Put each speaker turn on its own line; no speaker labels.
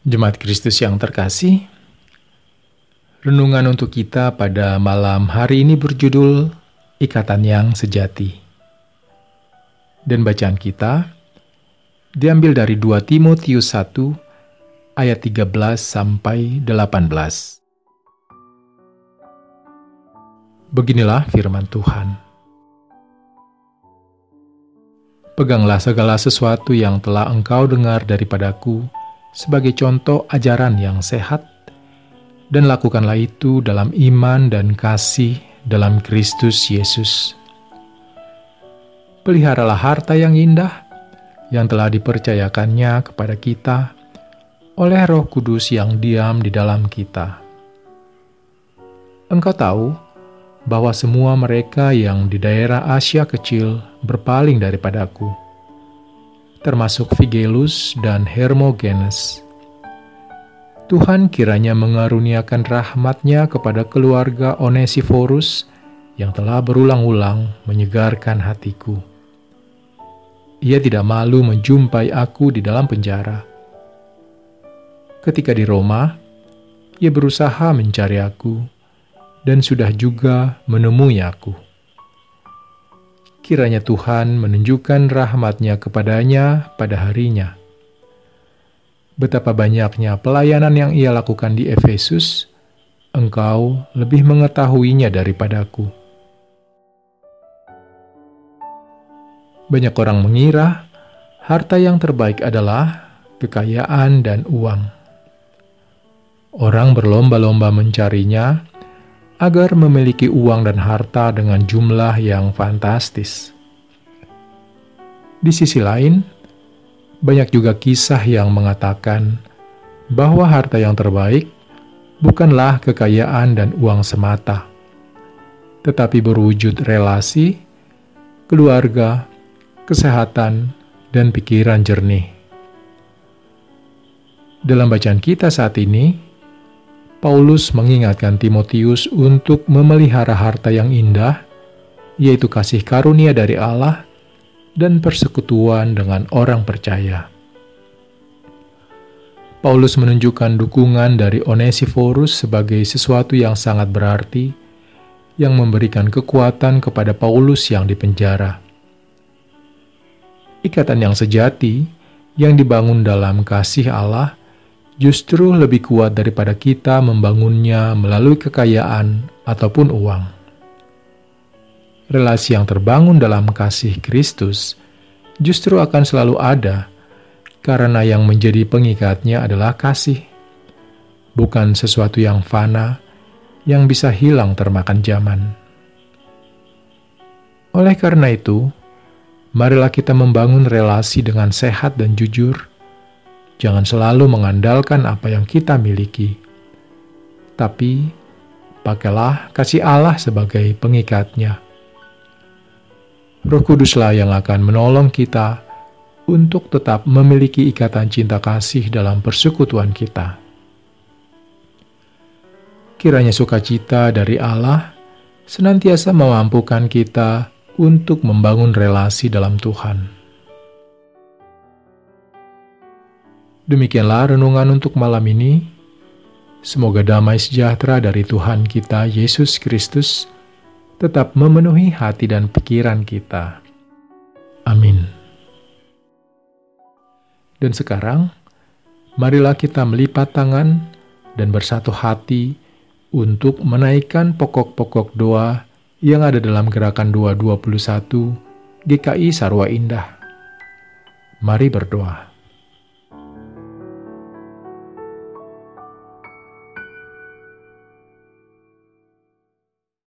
Jemaat Kristus yang terkasih, renungan untuk kita pada malam hari ini berjudul Ikatan yang Sejati. Dan bacaan kita diambil dari 2 Timotius 1 ayat 13 sampai 18. Beginilah firman Tuhan. Peganglah segala sesuatu yang telah engkau dengar daripadaku, sebagai contoh ajaran yang sehat, dan lakukanlah itu dalam iman dan kasih dalam Kristus Yesus. Peliharalah harta yang indah yang telah dipercayakannya kepada kita oleh Roh Kudus yang diam di dalam kita. Engkau tahu bahwa semua mereka yang di daerah Asia Kecil berpaling daripadaku termasuk Figelus dan Hermogenes. Tuhan kiranya mengaruniakan rahmatnya kepada keluarga Onesiforus yang telah berulang-ulang menyegarkan hatiku. Ia tidak malu menjumpai aku di dalam penjara. Ketika di Roma, ia berusaha mencari aku dan sudah juga menemui aku kiranya Tuhan menunjukkan rahmatnya kepadanya pada harinya. Betapa banyaknya pelayanan yang ia lakukan di Efesus, engkau lebih mengetahuinya daripadaku. Banyak orang mengira harta yang terbaik adalah kekayaan dan uang. Orang berlomba-lomba mencarinya agar memiliki uang dan harta dengan jumlah yang fantastis. Di sisi lain, banyak juga kisah yang mengatakan bahwa harta yang terbaik bukanlah kekayaan dan uang semata, tetapi berwujud relasi, keluarga, kesehatan, dan pikiran jernih. Dalam bacaan kita saat ini, Paulus mengingatkan Timotius untuk memelihara harta yang indah, yaitu kasih karunia dari Allah dan persekutuan dengan orang percaya. Paulus menunjukkan dukungan dari Onesiphorus sebagai sesuatu yang sangat berarti, yang memberikan kekuatan kepada Paulus yang dipenjara. Ikatan yang sejati yang dibangun dalam kasih Allah justru lebih kuat daripada kita membangunnya melalui kekayaan ataupun uang. Relasi yang terbangun dalam kasih Kristus justru akan selalu ada karena yang menjadi pengikatnya adalah kasih, bukan sesuatu yang fana yang bisa hilang termakan zaman. Oleh karena itu, marilah kita membangun relasi dengan sehat dan jujur Jangan selalu mengandalkan apa yang kita miliki, tapi pakailah kasih Allah sebagai pengikatnya. Roh Kuduslah yang akan menolong kita untuk tetap memiliki ikatan cinta kasih dalam persekutuan kita. Kiranya sukacita dari Allah senantiasa memampukan kita untuk membangun relasi dalam Tuhan. Demikianlah renungan untuk malam ini. Semoga damai sejahtera dari Tuhan kita Yesus Kristus tetap memenuhi hati dan pikiran kita. Amin. Dan sekarang, marilah kita melipat tangan dan bersatu hati untuk menaikkan pokok-pokok doa yang ada dalam gerakan 221 GKI Sarwa Indah. Mari berdoa.